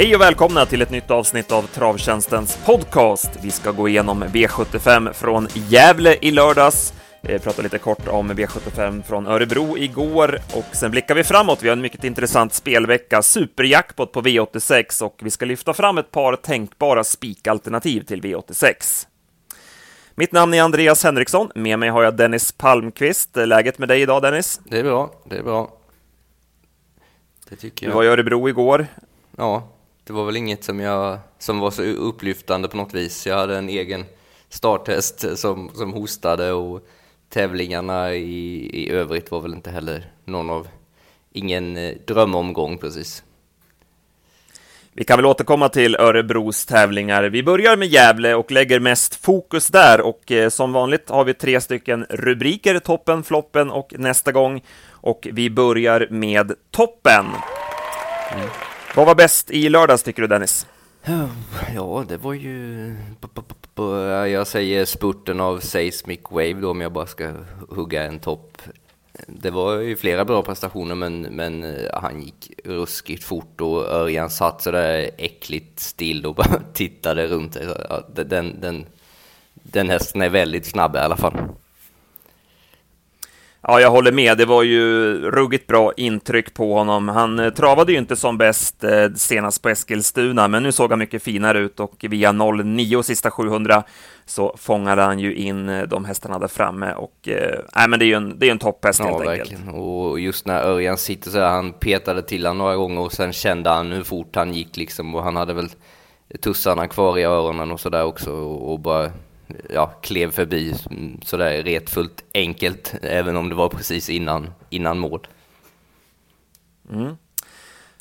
Hej och välkomna till ett nytt avsnitt av Travtjänstens podcast. Vi ska gå igenom V75 från Gävle i lördags, eh, prata lite kort om V75 från Örebro igår och sen blickar vi framåt. Vi har en mycket intressant spelvecka, superjackpot på V86 och vi ska lyfta fram ett par tänkbara spikalternativ till V86. Mitt namn är Andreas Henriksson. Med mig har jag Dennis Palmqvist. Läget med dig idag, Dennis? Det är bra. Det är bra. Det tycker jag. Du var i Örebro igår. Ja, det var väl inget som, jag, som var så upplyftande på något vis. Jag hade en egen starthäst som, som hostade och tävlingarna i, i övrigt var väl inte heller någon av, ingen eh, drömomgång precis. Vi kan väl återkomma till Örebros tävlingar. Vi börjar med Gävle och lägger mest fokus där och eh, som vanligt har vi tre stycken rubriker, toppen, floppen och nästa gång. Och vi börjar med toppen. Mm. Vad var bäst i lördags tycker du Dennis? Ja, det var ju... Jag säger spurten av Seismic Wave då om jag bara ska hugga en topp det var ju flera bra prestationer men, men eh, han gick ruskigt fort och Örjan satt sådär äckligt still och bara tittade runt. Den, den, den hästen är väldigt snabb i alla fall. Ja, jag håller med. Det var ju ruggigt bra intryck på honom. Han eh, travade ju inte som bäst eh, senast på Eskilstuna, men nu såg han mycket finare ut och via 09 sista 700 så fångade han ju in eh, de hästarna där framme och äh, men det är ju en, det är en topphäst ja, helt verkligen. enkelt. Och just när Örjan sitter så här, han petade till han några gånger och sen kände han hur fort han gick liksom och han hade väl tussarna kvar i öronen och sådär också och bara ja, klev förbi mm, sådär retfullt enkelt, även om det var precis innan, innan mål. Mm.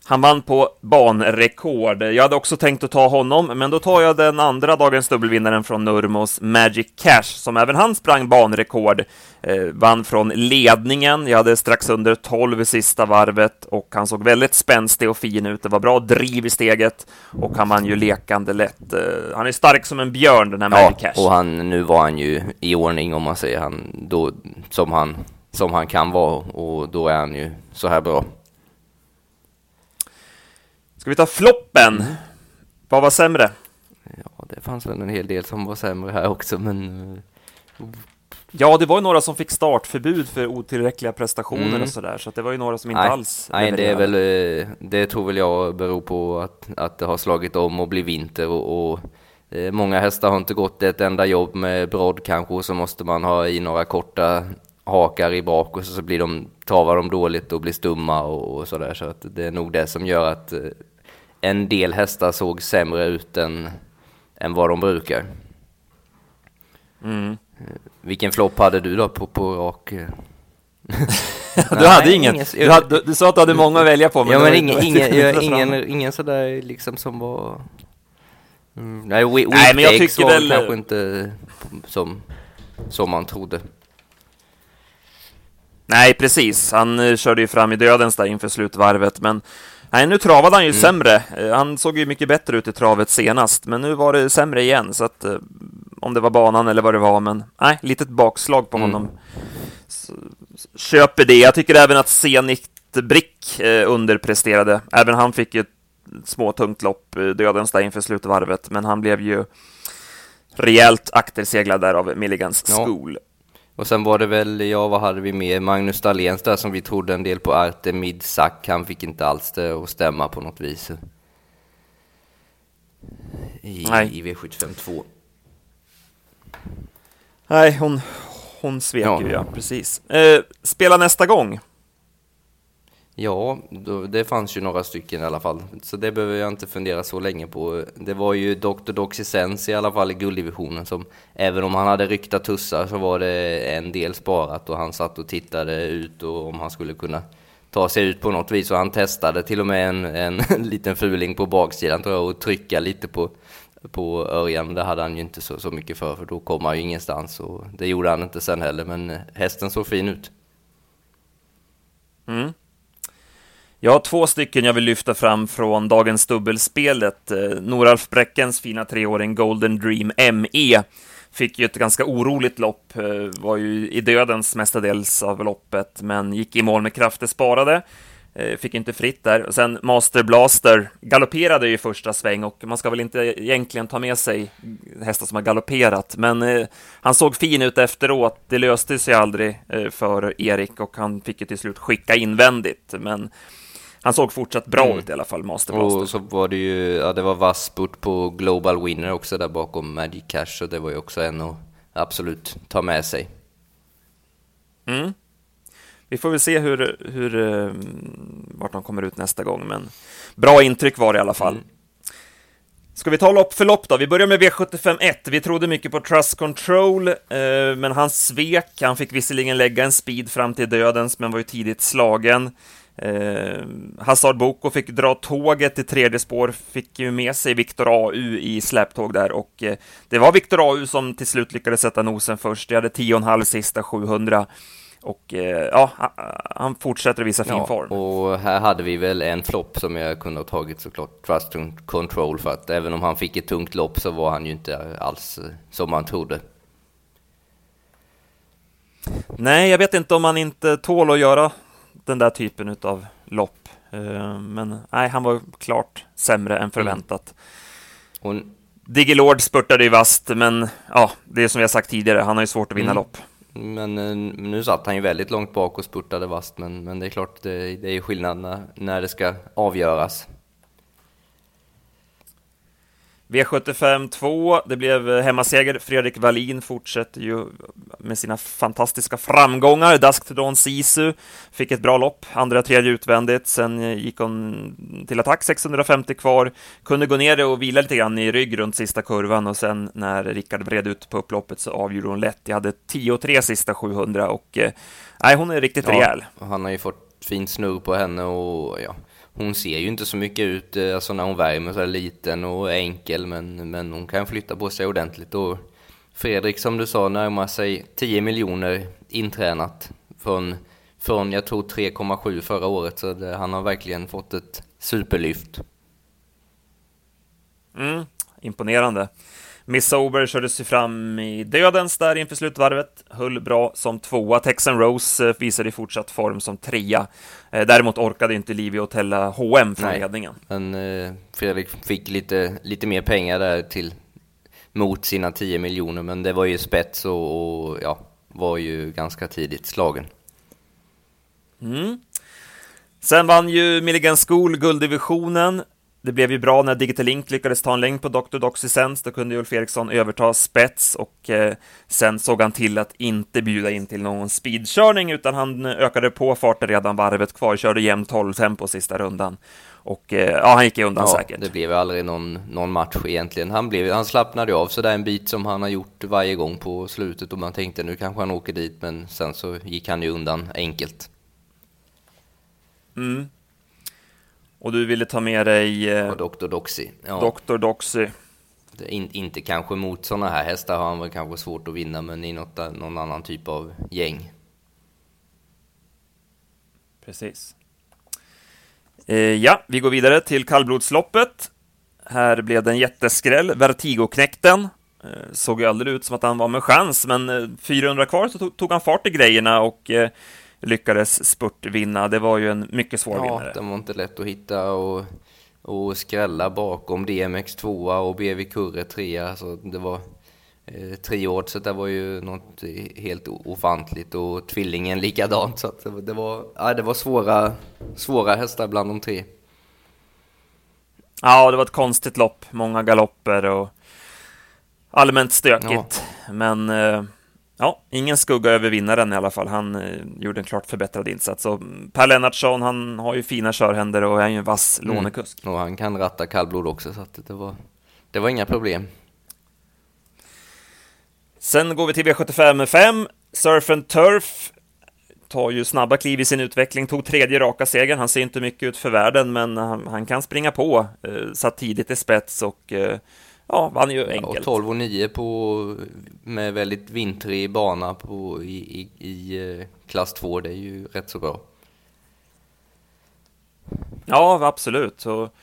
Han vann på banrekord. Jag hade också tänkt att ta honom, men då tar jag den andra dagens dubbelvinnaren från Nurmos, Magic Cash, som även han sprang banrekord. Eh, vann från ledningen. Jag hade strax under 12 i sista varvet och han såg väldigt spänstig och fin ut. Det var bra driv i steget och han vann ju lekande lätt. Eh, han är stark som en björn, den här Magic ja, Cash. och han, nu var han ju i ordning om man säger han, då, som han, som han kan vara och då är han ju så här bra. Ska vi ta floppen? Vad var sämre? Ja, det fanns väl en hel del som var sämre här också, men... Eh, ja, det var ju några som fick startförbud för otillräckliga prestationer mm. och sådär, så det var ju några som inte nej, alls Nej, det är väl, eh, det tror väl jag beror på att, att det har slagit om och blivit vinter och, och eh, många hästar har inte gått ett enda jobb med brodd kanske, och så måste man ha i några korta hakar i bak och så, så blir de, travar de dåligt och blir stumma och, och sådär, så att det är nog det som gör att en del hästar såg sämre ut än, än vad de brukar. Mm. Vilken flopp hade du då på, på rak? du hade ingen. ingen du, hade, du, sa att du hade många att välja på. Men ja, men ingen, ingen, ingen, ingen sådär liksom som var... Mm, nej, nej, men jag tycker var väl... kanske inte som, som man trodde. Nej, precis. Han eh, körde ju fram i dödens där inför slutvarvet, men Nej, nu travade han ju mm. sämre. Eh, han såg ju mycket bättre ut i travet senast, men nu var det sämre igen, så att eh, om det var banan eller vad det var, men nej, litet bakslag på mm. honom. Så, köper det. Jag tycker även att Zenit Brick eh, underpresterade. Även han fick ju ett småtungt lopp, dödens där inför slutvarvet, men han blev ju rejält akterseglad där av Milligans ja. Och sen var det väl, ja vad hade vi med, Magnus Dahléns där som vi trodde en del på, Artemid Sack, han fick inte alls det att stämma på något vis. I, Nej. i V75 2. Nej, hon, hon svek ja. ju, ja, precis. Eh, spela nästa gång. Ja, då, det fanns ju några stycken i alla fall, så det behöver jag inte fundera så länge på. Det var ju Dr. Doxysens i alla fall i gulddivisionen som, även om han hade ryktat tussar så var det en del sparat och han satt och tittade ut och om han skulle kunna ta sig ut på något vis och han testade till och med en, en liten fuling på baksidan tror jag och trycka lite på, på Örjan. Det hade han ju inte så, så mycket för för då kom han ju ingenstans och det gjorde han inte sen heller men hästen såg fin ut. Mm. Jag har två stycken jag vill lyfta fram från dagens dubbelspelet. Eh, Noralf Bräckens fina treåring Golden Dream ME fick ju ett ganska oroligt lopp, eh, var ju i dödens mestadels av loppet, men gick i mål med krafter sparade. Eh, fick inte fritt där. Och sen Master Blaster galopperade i första sväng och man ska väl inte egentligen ta med sig hästar som har galopperat, men eh, han såg fin ut efteråt. Det löste sig aldrig eh, för Erik och han fick ju till slut skicka invändigt, men han såg fortsatt bra mm. ut i alla fall, Master Blaster. Och så var det ju, ja det var vass på Global Winner också där bakom Magic Cash och det var ju också en att absolut ta med sig. Mm vi får väl se hur, hur, uh, vart de kommer ut nästa gång, men bra intryck var det i alla fall. Mm. Ska vi ta lopp för lopp då? Vi börjar med V751. Vi trodde mycket på Trust Control, eh, men han svek. Han fick visserligen lägga en speed fram till dödens, men var ju tidigt slagen. Eh, Hazard Boko fick dra tåget i tredje spår, fick ju med sig Viktor AU i släptåg där och eh, det var Viktor AU som till slut lyckades sätta nosen först. Det hade 10,5 sista 700. Och eh, ja, han fortsätter visa fin ja, form. Och här hade vi väl en flopp som jag kunde ha tagit såklart, Trust Control, för att även om han fick ett tungt lopp så var han ju inte alls eh, som man trodde. Nej, jag vet inte om han inte tål att göra den där typen av lopp. Eh, men nej, han var klart sämre än förväntat. Mm. Och... Digilord spurtade ju vast, men ja, det är som jag sagt tidigare, han har ju svårt att vinna mm. lopp. Men eh, nu satt han ju väldigt långt bak och spurtade vast, men, men det är klart, det, det är skillnad när, när det ska avgöras. V75 2, det blev hemmaseger. Fredrik Wallin fortsätter ju med sina fantastiska framgångar. Dawn Sisu fick ett bra lopp, andra tredje utvändigt. Sen gick hon till attack, 650 kvar. Kunde gå ner och vila lite grann i rygg runt sista kurvan och sen när Rickard vred ut på upploppet så avgjorde hon lätt. Jag hade 10-3 sista 700 och eh, nej, hon är riktigt ja, rejäl. Han har ju fått fin snurr på henne och ja, hon ser ju inte så mycket ut eh, alltså när hon värmer så är liten och enkel men, men hon kan flytta på sig ordentligt och Fredrik som du sa närmar sig 10 miljoner intränat från, från jag tror 3,7 förra året så det, han har verkligen fått ett superlyft. Mm, imponerande. Miss Sober körde sig fram i dödens där inför slutvarvet, höll bra som tvåa. Texan Rose eh, visade i fortsatt form som trea. Eh, däremot orkade inte Livio tälla H&M från Nej, ledningen. Men eh, Fredrik fick lite, lite mer pengar där till mot sina 10 miljoner, men det var ju spets och, och ja, var ju ganska tidigt slagen. Mm. Sen vann ju Milligan School gulddivisionen det blev ju bra när Digital Link lyckades ta en längd på Dr. Doxysens. Då kunde Ulf Eriksson överta spets och eh, sen såg han till att inte bjuda in till någon speedkörning utan han ökade på farten redan varvet kvar, körde jämnt 12 tempo sista rundan. Och eh, ja, han gick undan ja, säkert. Det blev aldrig någon, någon match egentligen. Han, blev, han slappnade av sådär en bit som han har gjort varje gång på slutet och man tänkte nu kanske han åker dit men sen så gick han ju undan enkelt. Mm. Och du ville ta med dig... Eh, Dr. Doxy. Ja. Dr. Doxy. In, inte kanske mot sådana här hästar har han väl kanske svårt att vinna, men i något, någon annan typ av gäng. Precis. Eh, ja, vi går vidare till kallblodsloppet. Här blev det en jätteskräll. Vertigo-knäkten. Eh, såg ju aldrig ut som att han var med chans, men 400 eh, kvar så tog, tog han fart i grejerna och eh, lyckades spurtvinna. Det var ju en mycket svår ja, vinnare. Den var inte lätt att hitta och, och skrälla bakom DMX 2 och BV Kurre 3. Så det var eh, treårset det var ju något helt ofantligt och tvillingen likadant. Så det, det, var, ja, det var svåra, svåra hästar bland de tre. Ja, det var ett konstigt lopp. Många galopper och allmänt stökigt. Ja. Men eh, Ja, ingen skugga över vinnaren i alla fall. Han eh, gjorde en klart förbättrad insats. Och per Lennartsson, han har ju fina körhänder och är ju en vass mm. lånekusk. Och han kan ratta kallblod också, så det var, det var inga problem. Sen går vi till V75 5. Surf and Turf tar ju snabba kliv i sin utveckling, tog tredje raka segern. Han ser inte mycket ut för världen, men han, han kan springa på. Eh, satt tidigt i spets och eh, ja, vann ju enkelt. Ja, 12 och 9 på, med väldigt vintrig bana på, i, i, i eh, klass 2, det är ju rätt så bra. Ja, absolut. Och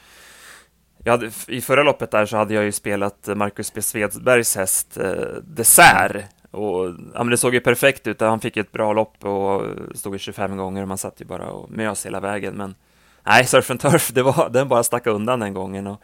hade, I förra loppet där så hade jag ju spelat Marcus B. Svedbergs häst eh, Dessert Och, ja, men det såg ju perfekt ut. Han fick ett bra lopp och stod i 25 gånger. Man satt ju bara och mös hela vägen. Men nej, Surf and Turf, det var, den bara stack undan den gången. Och,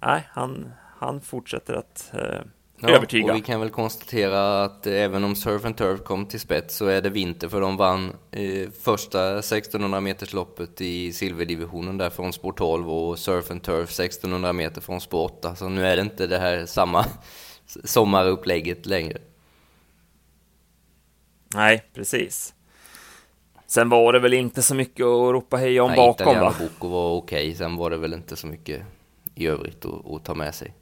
nej, han, han fortsätter att eh, övertyga. Och vi kan väl konstatera att även om Surf and Turf kom till spets så är det vinter för de vann eh, första 1600 meters loppet i silverdivisionen där från spår 12 och Surf and Turf 1600 meter från spår 8. Så nu är det inte det här samma sommarupplägget längre. Nej, precis. Sen var det väl inte så mycket att ropa hej om Nej, bakom va? Boko var okej, sen var det väl inte så mycket i övrigt att, att ta med sig.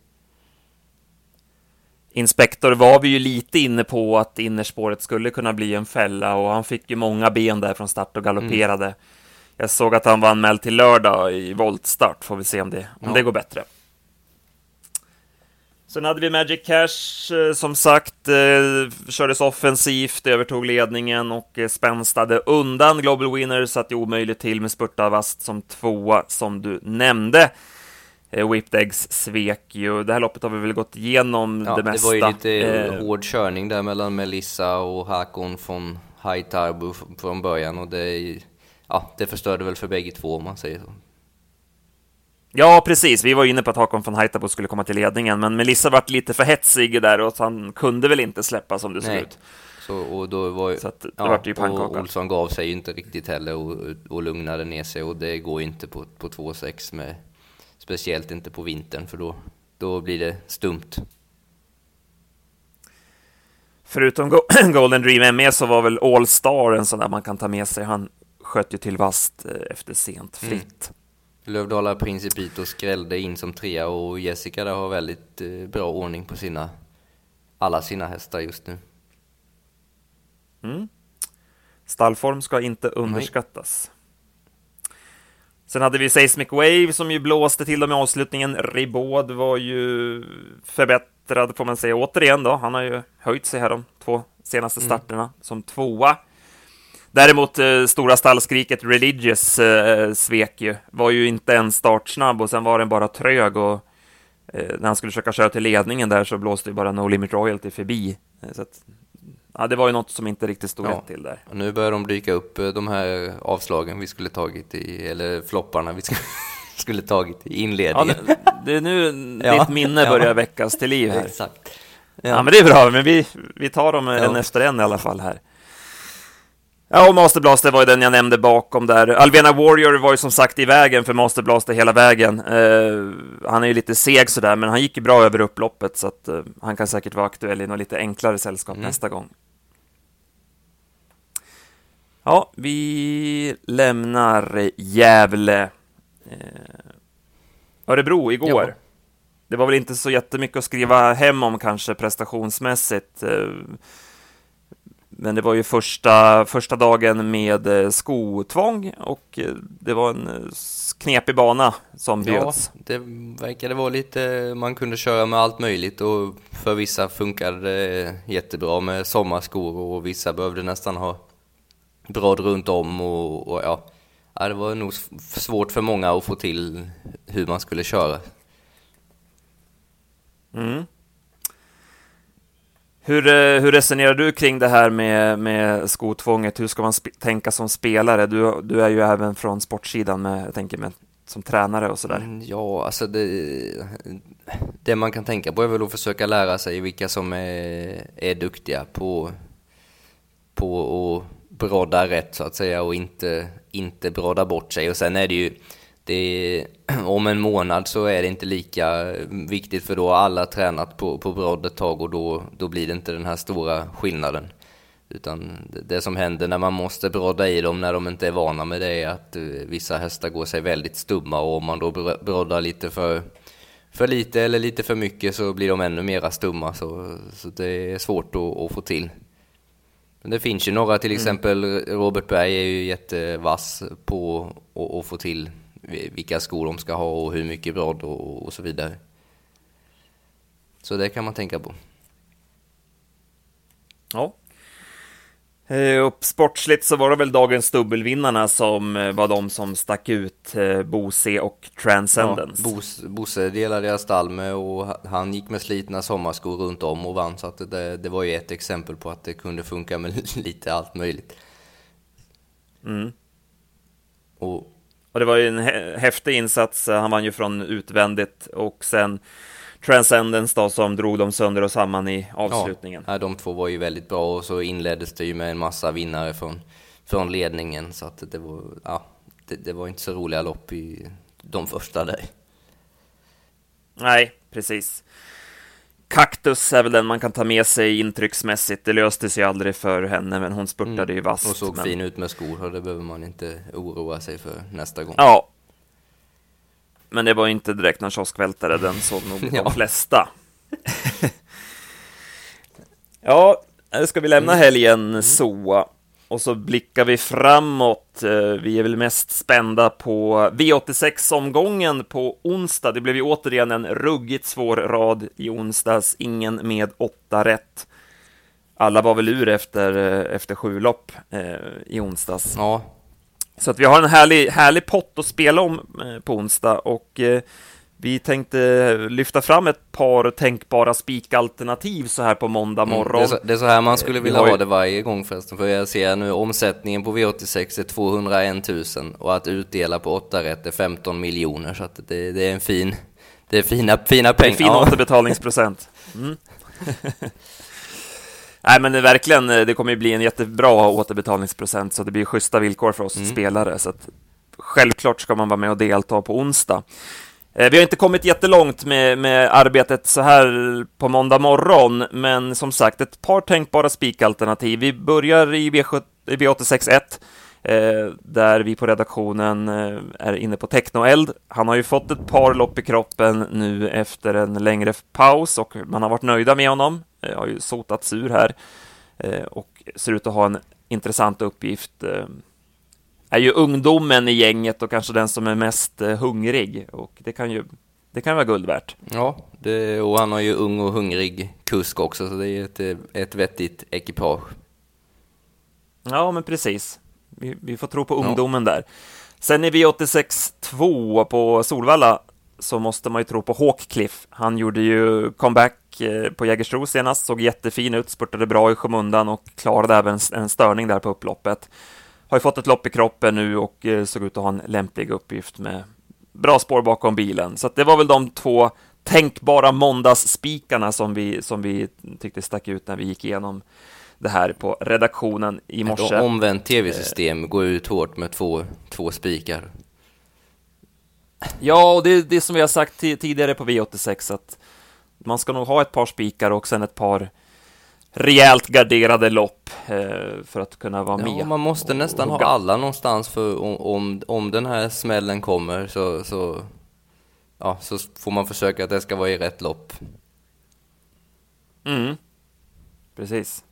Inspektor var vi ju lite inne på att innerspåret skulle kunna bli en fälla och han fick ju många ben där från start och galopperade. Mm. Jag såg att han var anmäld till lördag i voltstart, får vi se om det, om ja. det går bättre. Sen hade vi Magic Cash, eh, som sagt, eh, kördes offensivt, övertog ledningen och eh, spänstade undan Global Winner, så att det är omöjligt till med Spurtavast som tvåa, som du nämnde. Whipped Eggs svek ju. Det här loppet har vi väl gått igenom ja, det mesta. Det var ju lite eh, hård körning där mellan Melissa och Hakon från Turbo från början och det, ja, det förstörde väl för bägge två om man säger så. Ja, precis. Vi var inne på att Hakon von Haitabo skulle komma till ledningen, men Melissa vart lite för hetsig där och han kunde väl inte släppa som det såg ut. Så, och då var, så det ja, vart ju pannkaka. Olsson gav sig ju inte riktigt heller och, och lugnade ner sig och det går inte på, på 2,6 med speciellt inte på vintern för då, då blir det stumt. Förutom Golden Dream ME så var väl All Star en sån där man kan ta med sig. Han sköt ju till vast eh, efter sent mm. fritt. Mm. Lövdala Principito skrällde in som trea och Jessica där har väldigt eh, bra ordning på sina, alla sina hästar just nu. Mm. Stallform ska inte underskattas. Nej. Sen hade vi Seismic Wave som ju blåste till dem i avslutningen. Ribaud var ju förbättrad får man säga återigen då. Han har ju höjt sig här de två senaste mm. starterna mm. som tvåa. Däremot eh, stora stallskriket Religious eh, svek ju. Var ju inte en startsnabb och sen var den bara trög och eh, när han skulle försöka köra till ledningen där så blåste ju bara No Limit Royalty förbi. Eh, så att, ja, det var ju något som inte riktigt stod ja. rätt till där. Och nu börjar de dyka upp, eh, de här avslagen vi skulle tagit i, eller flopparna vi skulle, skulle tagit i inledningen. Ja, det är nu ja. ditt minne börjar ja. väckas till liv här. Exakt. Ja. ja. men det är bra, men vi, vi tar dem en efter en i alla fall här. Ja, och Master Blaster var ju den jag nämnde bakom där. Alvena Warrior var ju som sagt i vägen för Master Blaster hela vägen. Uh, han är ju lite seg sådär, men han gick ju bra över upploppet, så att uh, han kan säkert vara aktuell i något lite enklare sällskap mm. nästa gång. Ja, vi lämnar Gävle. Uh, Örebro igår. Ja. Det var väl inte så jättemycket att skriva hem om kanske prestationsmässigt. Men det var ju första, första dagen med eh, skotvång och eh, det var en eh, knepig bana som bjöds. Ja, det verkade vara lite, man kunde köra med allt möjligt och för vissa funkade det jättebra med sommarskor och vissa behövde nästan ha brad runt om och, och ja. ja, det var nog svårt för många att få till hur man skulle köra. Mm. Hur, eh, hur resonerar du kring det här med, med skotvånget? Hur ska man tänka som spelare? Du, du är ju även från sportsidan, med, jag tänker med, som tränare och sådär. Mm, ja, alltså det, det man kan tänka på är väl att försöka lära sig vilka som är, är duktiga på, på att brodda rätt så att säga och inte, inte brodda bort sig. Och sen är det ju det, om en månad så är det inte lika viktigt för då har alla tränat på, på brodd ett tag och då, då blir det inte den här stora skillnaden. Utan det som händer när man måste brodda i dem när de inte är vana med det är att eh, vissa hästar går sig väldigt stumma och om man då broddar lite för, för lite eller lite för mycket så blir de ännu mera stumma så, så det är svårt att, att få till. Men det finns ju några, till mm. exempel Robert Berg är ju jättevass på att, att få till vilka skor de ska ha och hur mycket brodd och, och så vidare. Så det kan man tänka på. Ja. Eh, och sportsligt så var det väl dagens dubbelvinnarna som eh, var de som stack ut, eh, Bose och Transcendence. Ja, Bosse delade jag stall med och han gick med slitna sommarskor runt om och vann, så att det, det var ju ett exempel på att det kunde funka med lite allt möjligt. Mm. Och, och det var ju en häftig insats, han vann ju från utvändigt och sen Transcendence då som drog dem sönder och samman i avslutningen. Ja, de två var ju väldigt bra och så inleddes det ju med en massa vinnare från, från ledningen så att det var, ja, det, det var inte så roliga lopp i de första där. Nej, precis. Kaktus är väl den man kan ta med sig intrycksmässigt. Det löste sig aldrig för henne, men hon spurtade mm. ju vasst. Och såg men... fin ut med skor, och det behöver man inte oroa sig för nästa gång. Ja, men det var inte direkt någon kioskvältare, den såg nog ja. de flesta. ja, nu ska vi lämna helgen mm. så. Och så blickar vi framåt. Eh, vi är väl mest spända på V86-omgången på onsdag. Det blev ju återigen en ruggigt svår rad i onsdags, ingen med åtta rätt. Alla var väl ur efter, eh, efter sju lopp eh, i onsdags. Ja, så att vi har en härlig, härlig pott att spela om eh, på onsdag och eh, vi tänkte lyfta fram ett par tänkbara spikalternativ så här på måndag morgon. Mm, det, är så, det, är så, här man skulle vilja ha det varje gång förresten, för jag ser nu omsättningen på V86 är 201 000 och att utdela på 8 rätt är 15 miljoner, så att det, det är en fin, det är fina, fina pengar. Det är fin återbetalningsprocent. Mm. Nej, men det verkligen, eh, det kommer ju bli en jättebra återbetalningsprocent, så det blir schyssta villkor för oss mm. spelare. Så självklart ska man vara med och delta på onsdag. Eh, vi har inte kommit jättelångt med, med arbetet så här på måndag morgon, men som sagt, ett par tänkbara spikalternativ. Vi börjar i V861, eh, där vi på redaktionen eh, är inne på Technoeld. Han har ju fått ett par lopp i kroppen nu efter en längre paus och man har varit nöjda med honom. Jag har ju sotats ur här och ser ut att ha en intressant uppgift. Eh, är ju ungdomen i gänget och kanske den som är mest hungrig och det kan ju det kan vara guld värt. Ja, det, och han har ju ung och hungrig kusk också, så det är ett, ett vettigt ekipage. Ja, men precis. Vi, vi får tro på ungdomen ja. där. Sen i V86 2 på Solvalla så måste man ju tro på Hawkcliff. Han gjorde ju comeback eh, på Jägersro senast, såg jättefin ut, spurtade bra i skymundan och klarade även en störning där på upploppet. Har ju fått ett lopp i kroppen nu och eh, såg ut att ha en lämplig uppgift med bra spår bakom bilen. Så det var väl de två tänkbara måndagsspikarna som vi, som vi tyckte stack ut när vi gick igenom det här på redaktionen i morse. Ett omvänt tv-system, går ut hårt med två, två spikar. Ja, och det är det som vi har sagt tidigare på V86, att man ska nog ha ett par spikar och sen ett par rejält garderade lopp eh, för att kunna vara med. Ja, man måste nästan ha alla någonstans för om, om, om den här smällen kommer så, så, ja, så får man försöka att det ska vara i rätt lopp. Mm, precis.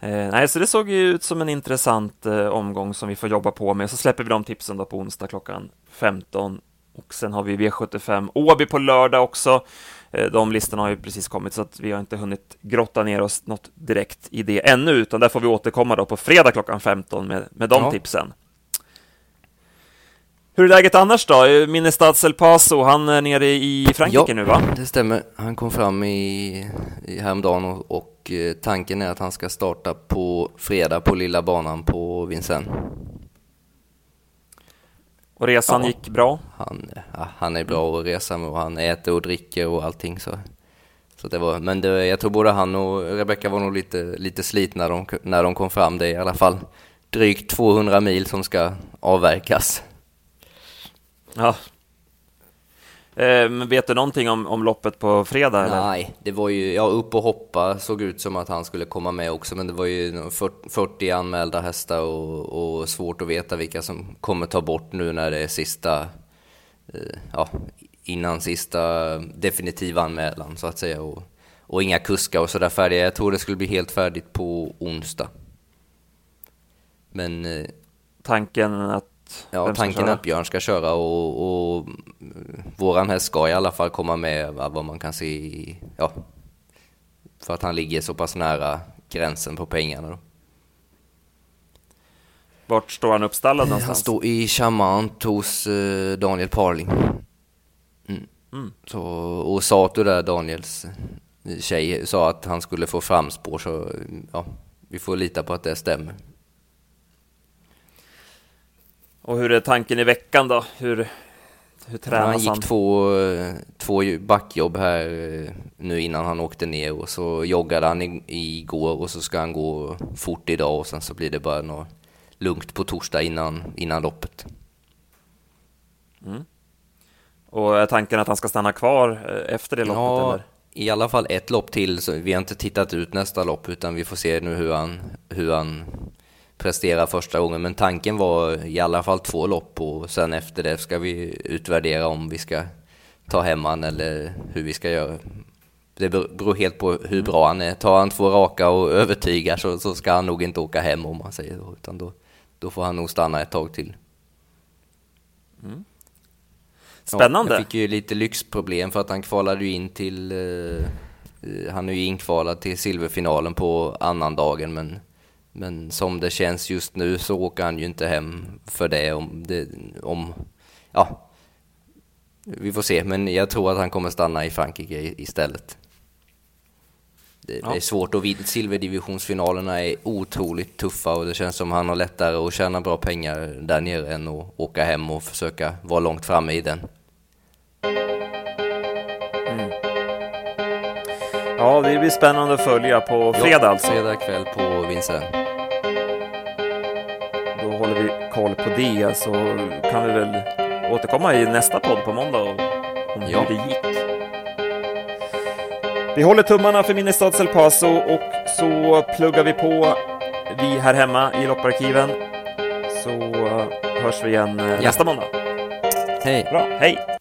Eh, nej, så det såg ju ut som en intressant eh, omgång som vi får jobba på med. Så släpper vi de tipsen då på onsdag klockan 15. Och sen har vi V75 Åby på lördag också. Eh, de listorna har ju precis kommit så att vi har inte hunnit grotta ner oss något direkt i det ännu, utan där får vi återkomma då på fredag klockan 15 med, med de ja. tipsen. Hur är läget annars då? Minnestads El Paso, han är nere i Frankrike ja, nu va? det stämmer. Han kom fram i, i häromdagen och, och eh, tanken är att han ska starta på fredag på lilla banan på Vincennes. Och resan ja, gick bra? Han, ja, han är bra att resa med och han äter och dricker och allting så. så det var, men det, jag tror både han och Rebecca var nog lite, lite slitna när de, när de kom fram. Det är i alla fall drygt 200 mil som ska avverkas. Ja. Eh, vet du någonting om, om loppet på fredag? Eller? Nej, det var ju, ja upp och hoppa såg ut som att han skulle komma med också, men det var ju 40 anmälda hästar och, och svårt att veta vilka som kommer ta bort nu när det är sista, eh, ja, innan sista definitiva anmälan så att säga. Och, och inga kuskar och sådär färdiga. Jag tror det skulle bli helt färdigt på onsdag. Men... Eh, Tanken att Ja, tanken är att Björn ska köra och, och våran häst ska i alla fall komma med vad man kan se i, ja, för att han ligger så pass nära gränsen på pengarna. Då. Vart står han uppstallad någonstans? Han står i Chamant hos eh, Daniel Parling. Mm. Mm. Så, och Sato där, Daniels eh, tjej, sa att han skulle få framspår så ja, vi får lita på att det stämmer. Och hur är tanken i veckan då? Hur, hur tränas han? Han gick två, två backjobb här eh, nu innan han åkte ner och så joggade han igår och så ska han gå fort idag och sen så blir det bara något lugnt på torsdag innan, innan loppet. Mm. Och är tanken att han ska stanna kvar eh, efter det loppet? Ja, eller? i alla fall ett lopp till. Så vi har inte tittat ut nästa lopp utan vi får se nu hur han, hur han presterar första gången. Men tanken var i alla fall två lopp och sen efter det ska vi utvärdera om vi ska ta hem han eller hur vi ska göra. Det beror helt på hur bra han är. Tar han två raka och övertygar så, så ska han nog inte åka hem om man säger så, utan då, då får han nog stanna ett tag till. Mm. Spännande. Ja, jag fick ju lite lyxproblem för att han kvalade ju in till... Eh, han är ju inkvalad till silverfinalen på annan dagen men, men som det känns just nu så åker han ju inte hem för det om, det, om ja, vi får se, men jag tror att han kommer stanna i Frankrike istället. Det, ja. det är svårt och silverdivisionsfinalerna är otroligt tuffa och det känns som han har lättare att tjäna bra pengar där nere än att åka hem och försöka vara långt framme i den. Mm. Ja, det blir spännande att följa på fredag ja, alltså. fredag kväll på Vincennes. Koll på det, så kan vi väl återkomma i nästa podd på måndag om hur ja. det gick. Vi håller tummarna för Minnestads El Paso och så pluggar vi på vi här hemma i lopparkiven. Så hörs vi igen eh, ja. nästa måndag. Hej. Bra, hej.